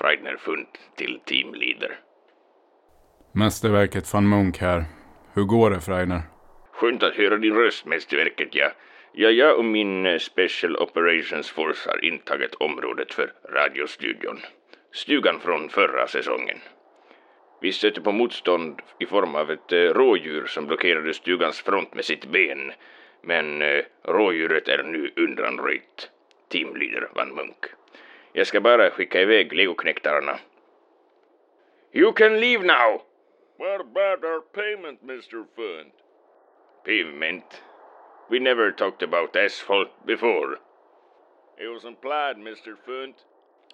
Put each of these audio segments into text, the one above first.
Freidner Fund till teamleader. Mästerverket van Munk här. Hur går det, Freidner? Skönt att höra din röst, mästerverket, ja. Ja, jag och min eh, Special Operations Force har intagit området för radiostudion. Stugan från förra säsongen. Vi stötte på motstånd i form av ett eh, rådjur som blockerade stugans front med sitt ben. Men eh, rådjuret är nu undanröjt. Teamleader Van Munk. Jag ska bara skicka iväg legoknektarna. You can leave now! What about our payment, Mr. Fund? Pavement. We never talked about asphalt before. It was implied, Mr. Fund.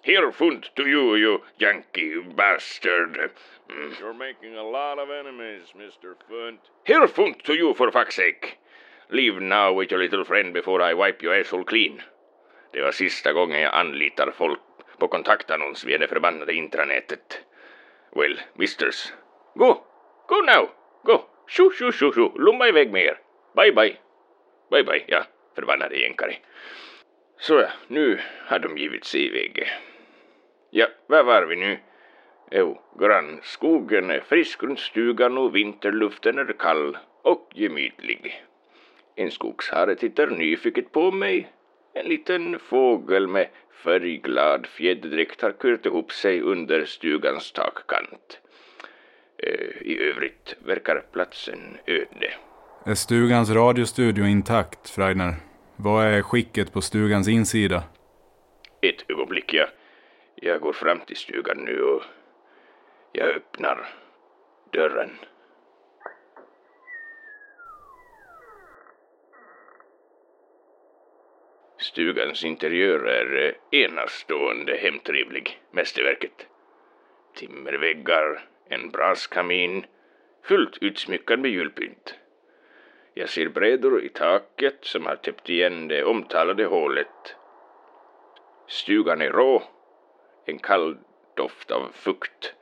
Here, Fund, to you, you Yankee bastard. Mm. You're making a lot of enemies, Mr. Fund. Here, Fund, to you, for fuck's sake. Leave now with your little friend before I wipe your asshole clean. Det var sista gången jag anlitar folk på kontaktannons via det förbannade intranätet. Well, misters. Gå! Gå now! Gå! Tjo, tjo, tjo, tjo! Lomma iväg med er! Bye, bye! Bye, bye, ja, förbannade jänkare. Så ja, nu har de givit sig iväg. Ja, var var vi nu? Jo, grannskogen är frisk runt stugan och vinterluften är kall och gemytlig. En skogshare tittar nyfiket på mig. En liten fågel med färgglad fjäderdräkt har kört ihop sig under stugans takkant. Eh, I övrigt verkar platsen öde. Är stugans radiostudio intakt, Freidner? Vad är skicket på stugans insida? Ett ögonblick, jag, jag går fram till stugan nu och jag öppnar dörren. Stugans interiör är eh, enastående hemtrevlig, mästerverket. Timmerväggar, en braskamin, fullt utsmyckad med julpynt. Jag ser brädor i taket som har täppt igen det omtalade hålet. Stugan är rå, en kall doft av fukt.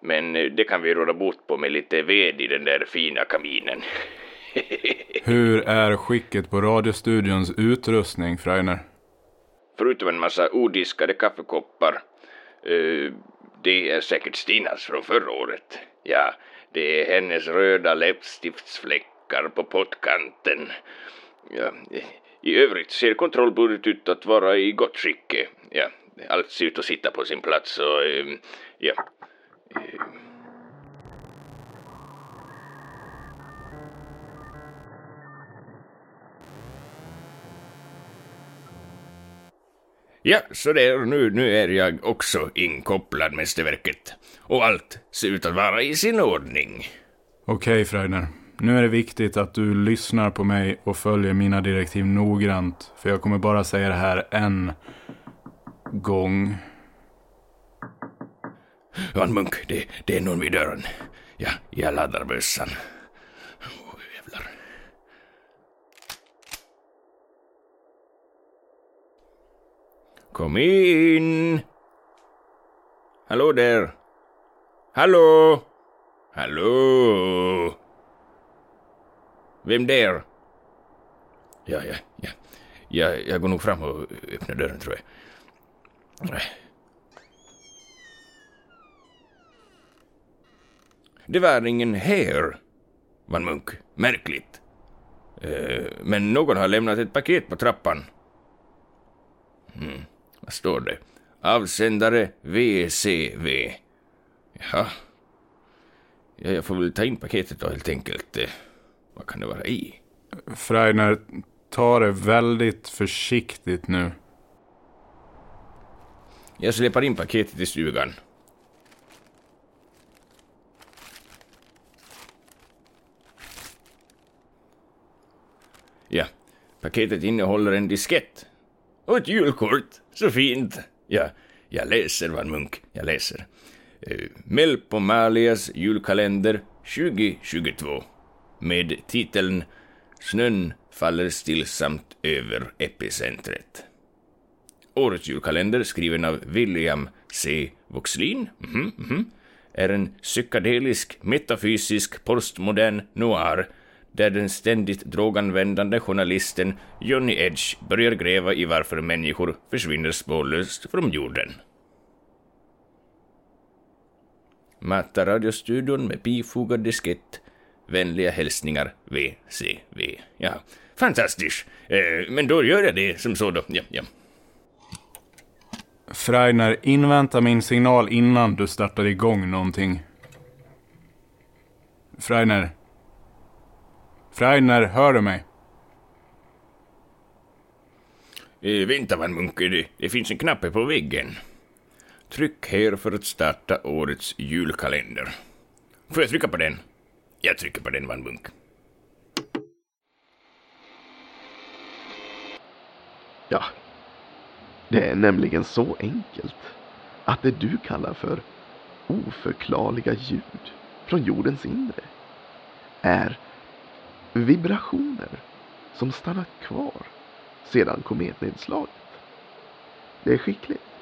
Men eh, det kan vi råda bot på med lite ved i den där fina kaminen. Hur är skicket på radiostudions utrustning, Freiner? Förutom en massa odiskade kaffekoppar. Eh, det är säkert Stinas från förra året. Ja, det är hennes röda läppstiftsfläckar på pottkanten. Ja, I övrigt ser kontrollbordet ut att vara i gott skick. Ja, allt ser ut att sitta på sin plats och eh, ja. Eh, Ja, så där, nu, nu är jag också inkopplad, mästerverket. Och allt ser ut att vara i sin ordning. Okej, Freidner. Nu är det viktigt att du lyssnar på mig och följer mina direktiv noggrant. För jag kommer bara säga det här en gång. Van Munk, det, det är någon vid dörren. Ja, jag laddar bössan. Oh, jävlar. Kom in! Hallå där! Hallå! Hallå! Vem där? Ja, ja, ja. Jag, jag går nog fram och öppnar dörren, tror jag. Det var ingen här, Van Munk. Märkligt. Eh, men någon har lämnat ett paket på trappan. Mm. Står det? Avsändare VCV. Jaha. Ja, jag får väl ta in paketet då helt enkelt. Eh, vad kan det vara i? Freiner, ta det väldigt försiktigt nu. Jag släpar in paketet i stugan. Ja, paketet innehåller en diskett. Och ett julkort. Så fint. Ja, jag läser, Van Munk. Jag läser. Eh, uh, Melpomalias julkalender 2022. Med titeln Snön faller stillsamt över epicentret. Årets julkalender, skriven av William C. Voxlin, mm -hmm, är en psykedelisk, metafysisk, postmodern noir där den ständigt droganvändande journalisten Johnny Edge börjar gräva i varför människor försvinner spårlöst från jorden. Matta radiostudion med bifogad diskett. Vänliga hälsningar VCV. Ja, fantastiskt. Eh, men då gör jag det som så då. Ja, ja. Freiner, invänta min signal innan du startar igång någonting. Freiner. Freiner, hör du mig? Eh, vänta Van Munke, det, det finns en knapp på väggen. Tryck här för att starta årets julkalender. Får jag trycka på den? Jag trycker på den, Van Munk. Ja, det är nämligen så enkelt att det du kallar för oförklarliga ljud från jordens inre är vibrationer som stannat kvar sedan kometnedslaget. Det är skickligt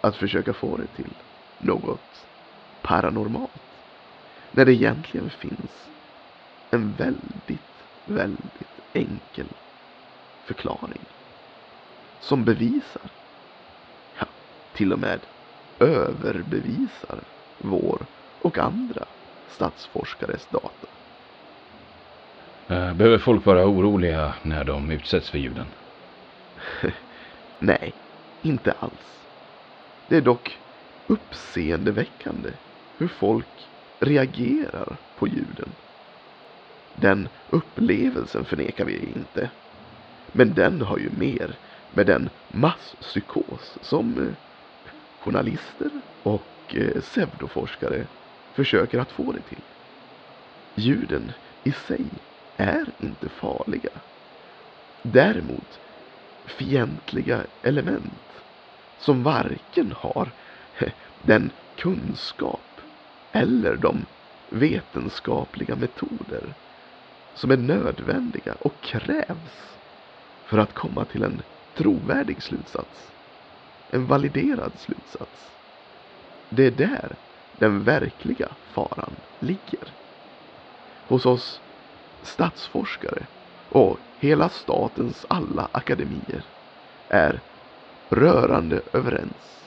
att försöka få det till något paranormalt när det egentligen finns en väldigt, väldigt enkel förklaring som bevisar, ja, till och med överbevisar vår och andra statsforskares data. Eh, behöver folk vara oroliga när de utsätts för ljuden? Nej, inte alls. Det är dock uppseendeväckande hur folk reagerar på ljuden. Den upplevelsen förnekar vi inte. Men den har ju mer med den masspsykos som eh, journalister och eh, pseudoforskare försöker att få det till. Ljuden i sig är inte farliga. Däremot fientliga element som varken har den kunskap eller de vetenskapliga metoder som är nödvändiga och krävs för att komma till en trovärdig slutsats. En validerad slutsats. Det är där den verkliga faran ligger. Hos oss statsforskare och hela statens alla akademier är rörande överens.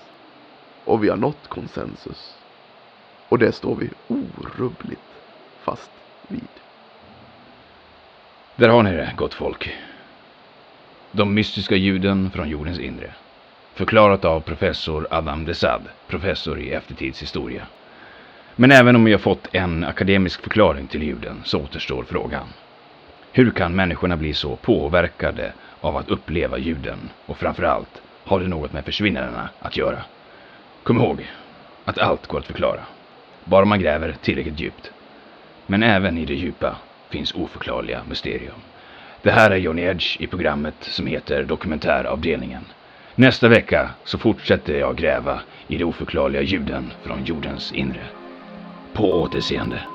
Och vi har nått konsensus. Och det står vi orubbligt fast vid. Där har ni det, gott folk. De mystiska ljuden från jordens inre. Förklarat av professor Adam Desad, professor i eftertidshistoria. Men även om jag fått en akademisk förklaring till ljuden så återstår frågan. Hur kan människorna bli så påverkade av att uppleva ljuden? Och framförallt, har det något med försvinnandena att göra? Kom ihåg att allt går att förklara. Bara man gräver tillräckligt djupt. Men även i det djupa finns oförklarliga mysterium. Det här är Johnny Edge i programmet som heter Dokumentäravdelningen. Nästa vecka så fortsätter jag gräva i de oförklarliga ljuden från jordens inre. På återseende.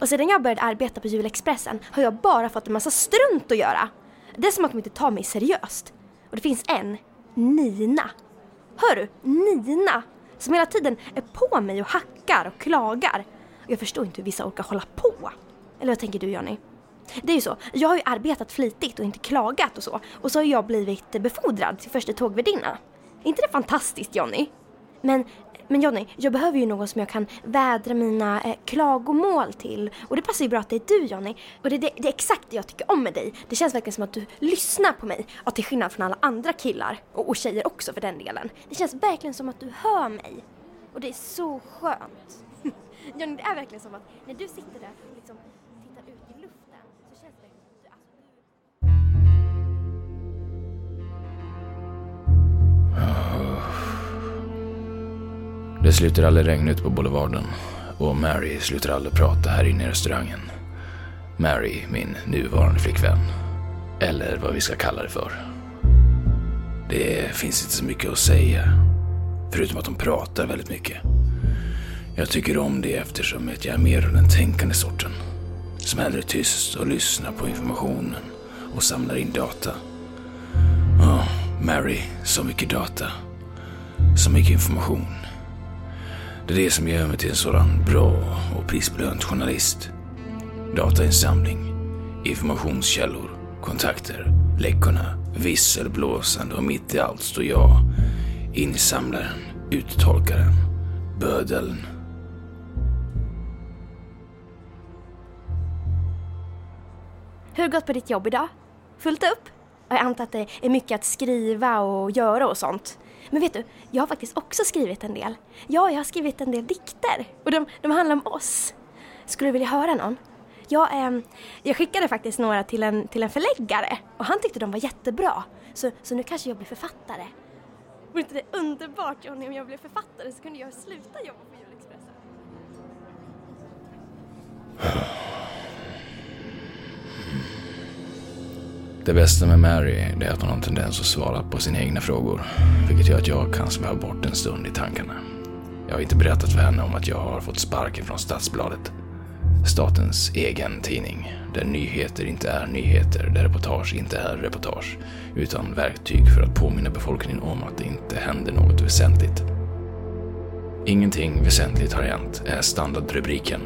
Och sedan jag började arbeta på Julexpressen har jag bara fått en massa strunt att göra. Det är som att de inte tar mig seriöst. Och det finns en, Nina. Hör du? Nina! Som hela tiden är på mig och hackar och klagar. Och jag förstår inte hur vissa orkar hålla på. Eller vad tänker du Johnny? Det är ju så, jag har ju arbetat flitigt och inte klagat och så. Och så har jag blivit befordrad till första tågvärdinna. Är inte det fantastiskt Johnny? Men men Johnny, jag behöver ju någon som jag kan vädra mina eh, klagomål till. Och det passar ju bra att det är du Johnny. Och det, det, det, är exakt det jag tycker om med dig. Det känns verkligen som att du lyssnar på mig. Ja, till skillnad från alla andra killar. Och, och tjejer också för den delen. Det känns verkligen som att du hör mig. Och det är så skönt. Johnny, det är verkligen som att när du sitter där liksom tittar ut i luften så känns det verkligen som att du... Det slutar aldrig regna ute på boulevarden och Mary slutar aldrig prata här inne i restaurangen. Mary, min nuvarande flickvän. Eller vad vi ska kalla det för. Det finns inte så mycket att säga. Förutom att hon pratar väldigt mycket. Jag tycker om det eftersom jag är mer av den tänkande sorten. Som hellre är tyst och lyssnar på informationen och samlar in data. Ja, Mary, så mycket data. Så mycket information. Det är det som gör mig till en sådan bra och prisbelönt journalist. Datainsamling, informationskällor, kontakter, läckorna, visselblåsande och mitt i allt står jag, insamlaren, uttolkaren, bödeln. Hur har det gått på ditt jobb idag? Fullt upp? Jag antar att det är mycket att skriva och göra och sånt. Men vet du, jag har faktiskt också skrivit en del. Ja, jag har skrivit en del dikter. Och de, de handlar om oss. Skulle du vilja höra någon? Jag, eh, jag skickade faktiskt några till en, till en förläggare och han tyckte de var jättebra. Så, så nu kanske jag blir författare. Vore inte det underbart Johnny om jag blev författare så kunde jag sluta jobba på Julexpressen? Det bästa med Mary är att hon har en tendens att svara på sina egna frågor. Vilket gör att jag kan sväva bort en stund i tankarna. Jag har inte berättat för henne om att jag har fått sparken från Stadsbladet. Statens egen tidning. Där nyheter inte är nyheter, där reportage inte är reportage. Utan verktyg för att påminna befolkningen om att det inte händer något väsentligt. Ingenting väsentligt har hänt är standardrubriken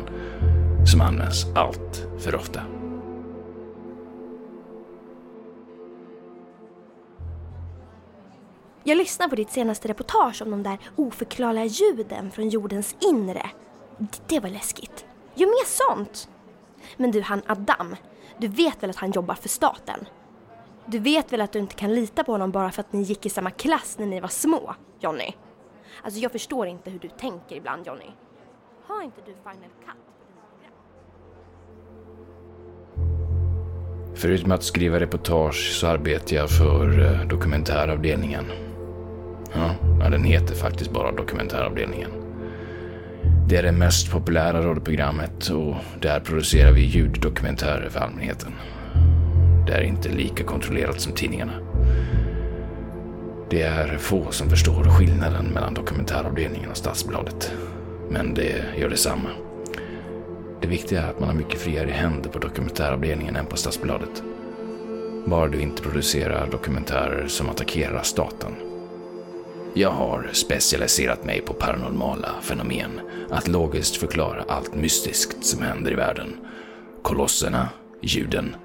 som används allt för ofta. Jag lyssnade på ditt senaste reportage om de där oförklarliga ljuden från jordens inre. Det var läskigt. Gör mer sånt! Men du, han Adam, du vet väl att han jobbar för staten? Du vet väl att du inte kan lita på honom bara för att ni gick i samma klass när ni var små, Johnny? Alltså jag förstår inte hur du tänker ibland, Johnny. Har inte du Final Cut på program? Förutom att skriva reportage så arbetar jag för eh, dokumentäravdelningen. Ja, den heter faktiskt bara dokumentäravdelningen. Det är det mest populära radioprogrammet och där producerar vi ljuddokumentärer för allmänheten. Det är inte lika kontrollerat som tidningarna. Det är få som förstår skillnaden mellan dokumentäravdelningen och Stadsbladet. Men det gör detsamma. Det viktiga är att man har mycket friare händer på dokumentäravdelningen än på Stadsbladet. Bara du inte producerar dokumentärer som attackerar staten. Jag har specialiserat mig på paranormala fenomen, att logiskt förklara allt mystiskt som händer i världen. Kolosserna, ljuden,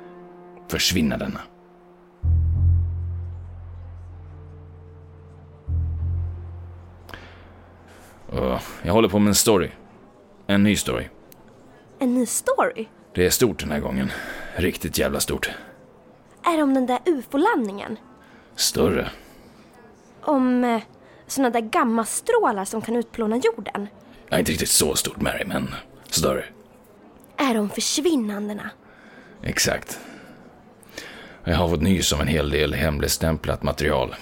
försvinnandena. Jag håller på med en story. En ny story. En ny story? Det är stort den här gången. Riktigt jävla stort. Är det om den där ufo-landningen? Större. Om eh, såna där gammastrålar som kan utplåna jorden? Ja, inte riktigt så stort Mary, men större. Är de försvinnandena? Exakt. Jag har fått nys om en hel del hemligstämplat material.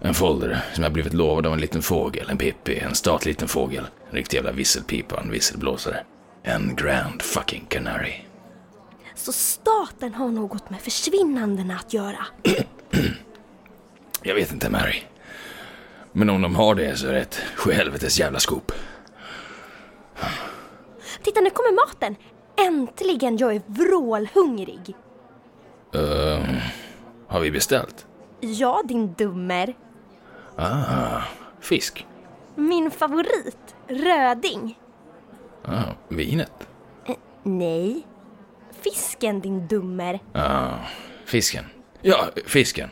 En folder som jag blivit lovad av en liten fågel, en Pippi, en statlig liten fågel. En riktig jävla visselpipa, en visselblåsare. En grand fucking canary. Så staten har något med försvinnandena att göra? Jag vet inte Mary. Men om de har det så är det ett sjuhelvetes jävla skop. Titta, nu kommer maten! Äntligen! Jag är vrålhungrig! Uh, har vi beställt? Ja, din dummer. Ah, fisk. Min favorit, röding. Ah, vinet. Eh, nej. Fisken, din dummer. Ah, fisken. Ja, fisken.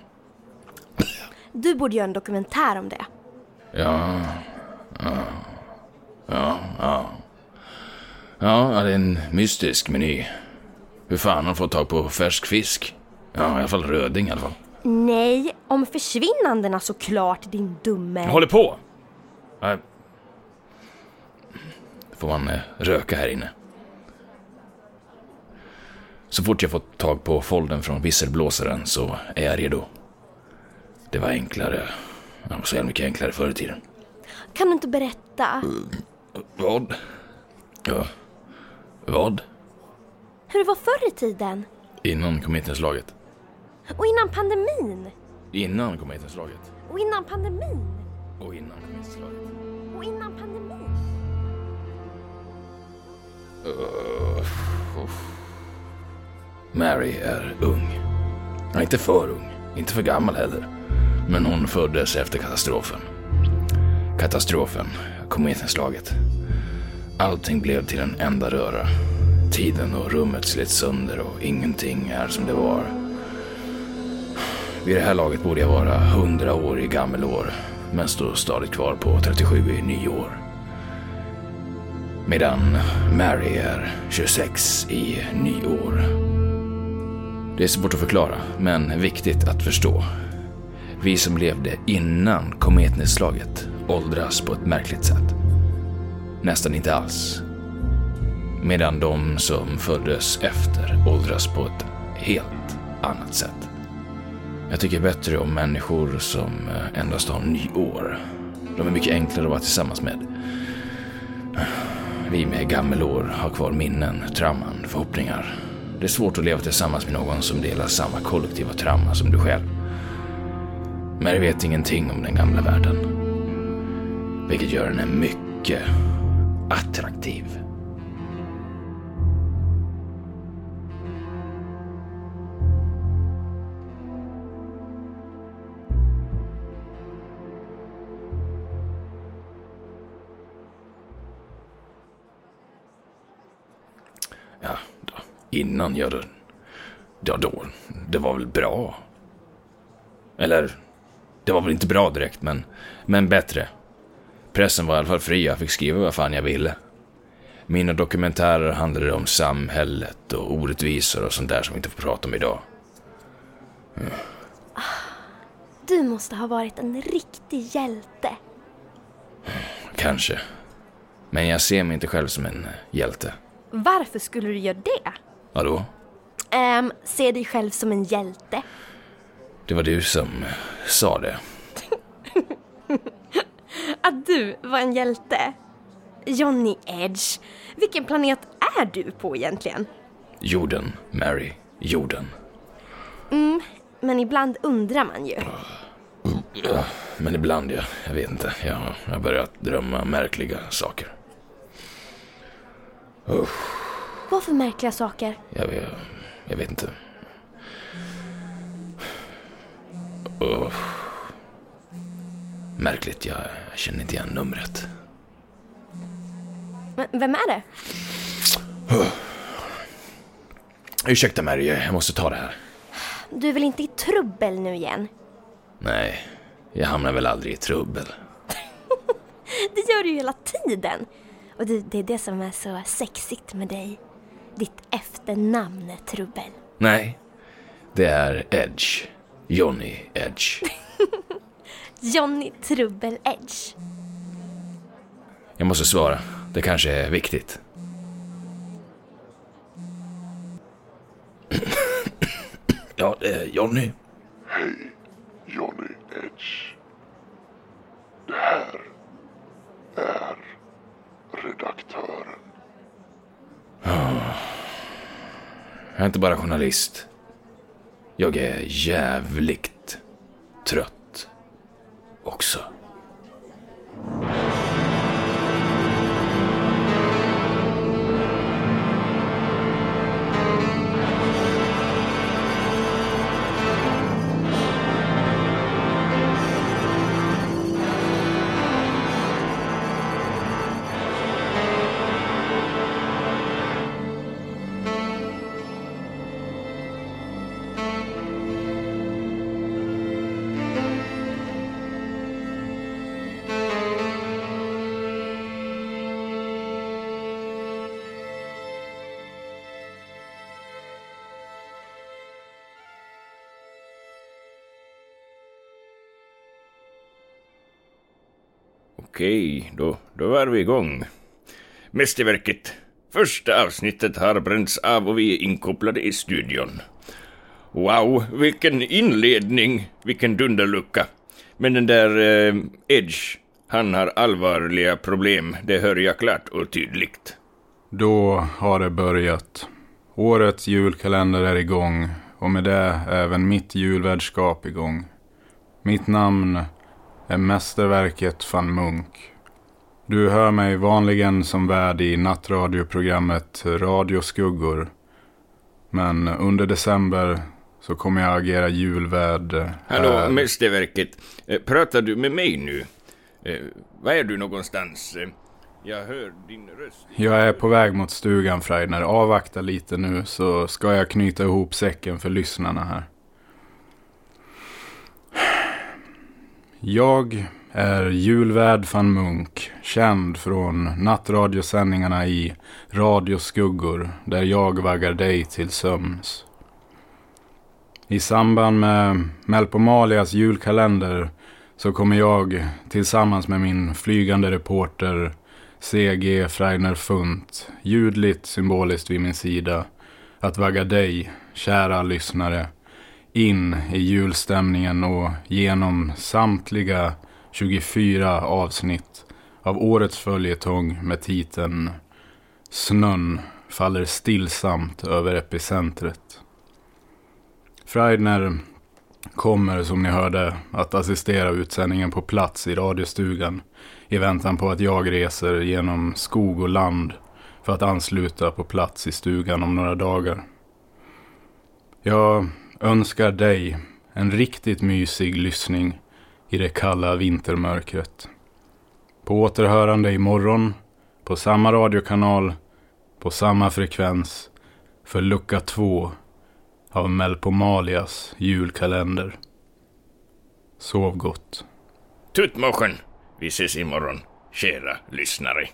Du borde göra en dokumentär om det. Ja, ja, ja, ja. Ja, det är en mystisk meny. Hur fan har de fått tag på färsk fisk? Ja, i alla fall röding i alla fall. Nej, om försvinnandena såklart, din dummer. Jag håller på! Nej. Får man eh, röka här inne? Så fort jag fått tag på folden från visselblåsaren så är jag redo. Det var enklare. Det var så jävla mycket enklare förr i tiden. Kan du inte berätta? Vad? Ja. Vad? Hur det var förr i tiden? Innan kometinslaget. Och innan pandemin? Innan kometinslaget. Och innan pandemin? Och innan kometinslaget. Och innan pandemin? Uh, uff. Mary är ung. Ja, inte för ung, inte för gammal heller. Men hon föddes efter katastrofen. Katastrofen, Kometnedslaget. Allting blev till en enda röra. Tiden och rummet slits sönder och ingenting är som det var. Vid det här laget borde jag vara 100 år i gammelår, men står stadigt kvar på 37 i nyår. Medan Mary är 26 i nyår. Det är svårt att förklara, men viktigt att förstå. Vi som levde innan kometnedslaget åldras på ett märkligt sätt. Nästan inte alls. Medan de som föddes efter åldras på ett helt annat sätt. Jag tycker bättre om människor som eh, endast har nyår. De är mycket enklare att vara tillsammans med. Vi med gammelår har kvar minnen, trauman, förhoppningar. Det är svårt att leva tillsammans med någon som delar samma kollektiva trauma som du själv. Mary vet ingenting om den gamla världen. Vilket gör henne mycket attraktiv. Innan jag... Ja, då. Det var väl bra. Eller, det var väl inte bra direkt, men, men bättre. Pressen var i alla fall fri, jag fick skriva vad fan jag ville. Mina dokumentärer handlade om samhället och orättvisor och sånt där som vi inte får prata om idag. Du måste ha varit en riktig hjälte. Kanske. Men jag ser mig inte själv som en hjälte. Varför skulle du göra det? Vadå? Ehm, se dig själv som en hjälte. Det var du som sa det. Att du var en hjälte. Johnny Edge. Vilken planet är du på egentligen? Jorden, Mary. Jorden. Men ibland undrar man ju. Ja, men ibland, jag, jag vet inte. Jag, har börjat drömma märkliga saker. Vad för märkliga saker? Jag, vet- jag vet inte. Uff. Märkligt, jag, jag känner inte igen numret. Men Vem är det? Ursäkta Mary, jag måste ta det här. Du är väl inte i trubbel nu igen? Nej, jag hamnar väl aldrig i trubbel. Det gör du ju hela tiden. Och det, det är det som är så sexigt med dig. Ditt efternamn är Trubbel. Nej, det är Edge. Johnny Edge. Johnny Trubbel Edge. Jag måste svara. Det kanske är viktigt. ja, det är Johnny. Hej, Johnny Edge. Det här är redaktören. Jag är inte bara journalist. Jag är jävligt trött också. Okej, då, då är vi igång. Mästerverket. Första avsnittet har bränts av och vi är inkopplade i studion. Wow, vilken inledning! Vilken dunderlucka. Men den där eh, Edge, Han har allvarliga problem, det hör jag klart och tydligt. Då har det börjat. Årets julkalender är igång och med det även mitt julvärdskap igång. Mitt namn är mästerverket van Munk. Du hör mig vanligen som värd i nattradioprogrammet Radioskuggor. Men under december så kommer jag agera julvärd Hallå, här. mästerverket. Eh, Pratar du med mig nu? Eh, var är du någonstans? Eh, Jag hör din röst. Jag är på väg mot stugan Freidner. Avvakta lite nu så ska jag knyta ihop säcken för lyssnarna här. Jag är julvärd van Munk, känd från nattradiosändningarna i Radioskuggor, där jag vaggar dig till sömns. I samband med Melpomalias julkalender så kommer jag tillsammans med min flygande reporter CG Freiner Funt ljudligt symboliskt vid min sida, att vagga dig, kära lyssnare, in i julstämningen och genom samtliga 24 avsnitt av årets följetong med titeln Snön faller stillsamt över epicentret. Freidner kommer som ni hörde att assistera utsändningen på plats i radiostugan i väntan på att jag reser genom skog och land för att ansluta på plats i stugan om några dagar. Jag önskar dig en riktigt mysig lyssning i det kalla vintermörkret. På återhörande imorgon, på samma radiokanal, på samma frekvens, för lucka två av Melpomalias julkalender. Sov gott. Tutmoschen! Vi ses imorgon, kära lyssnare.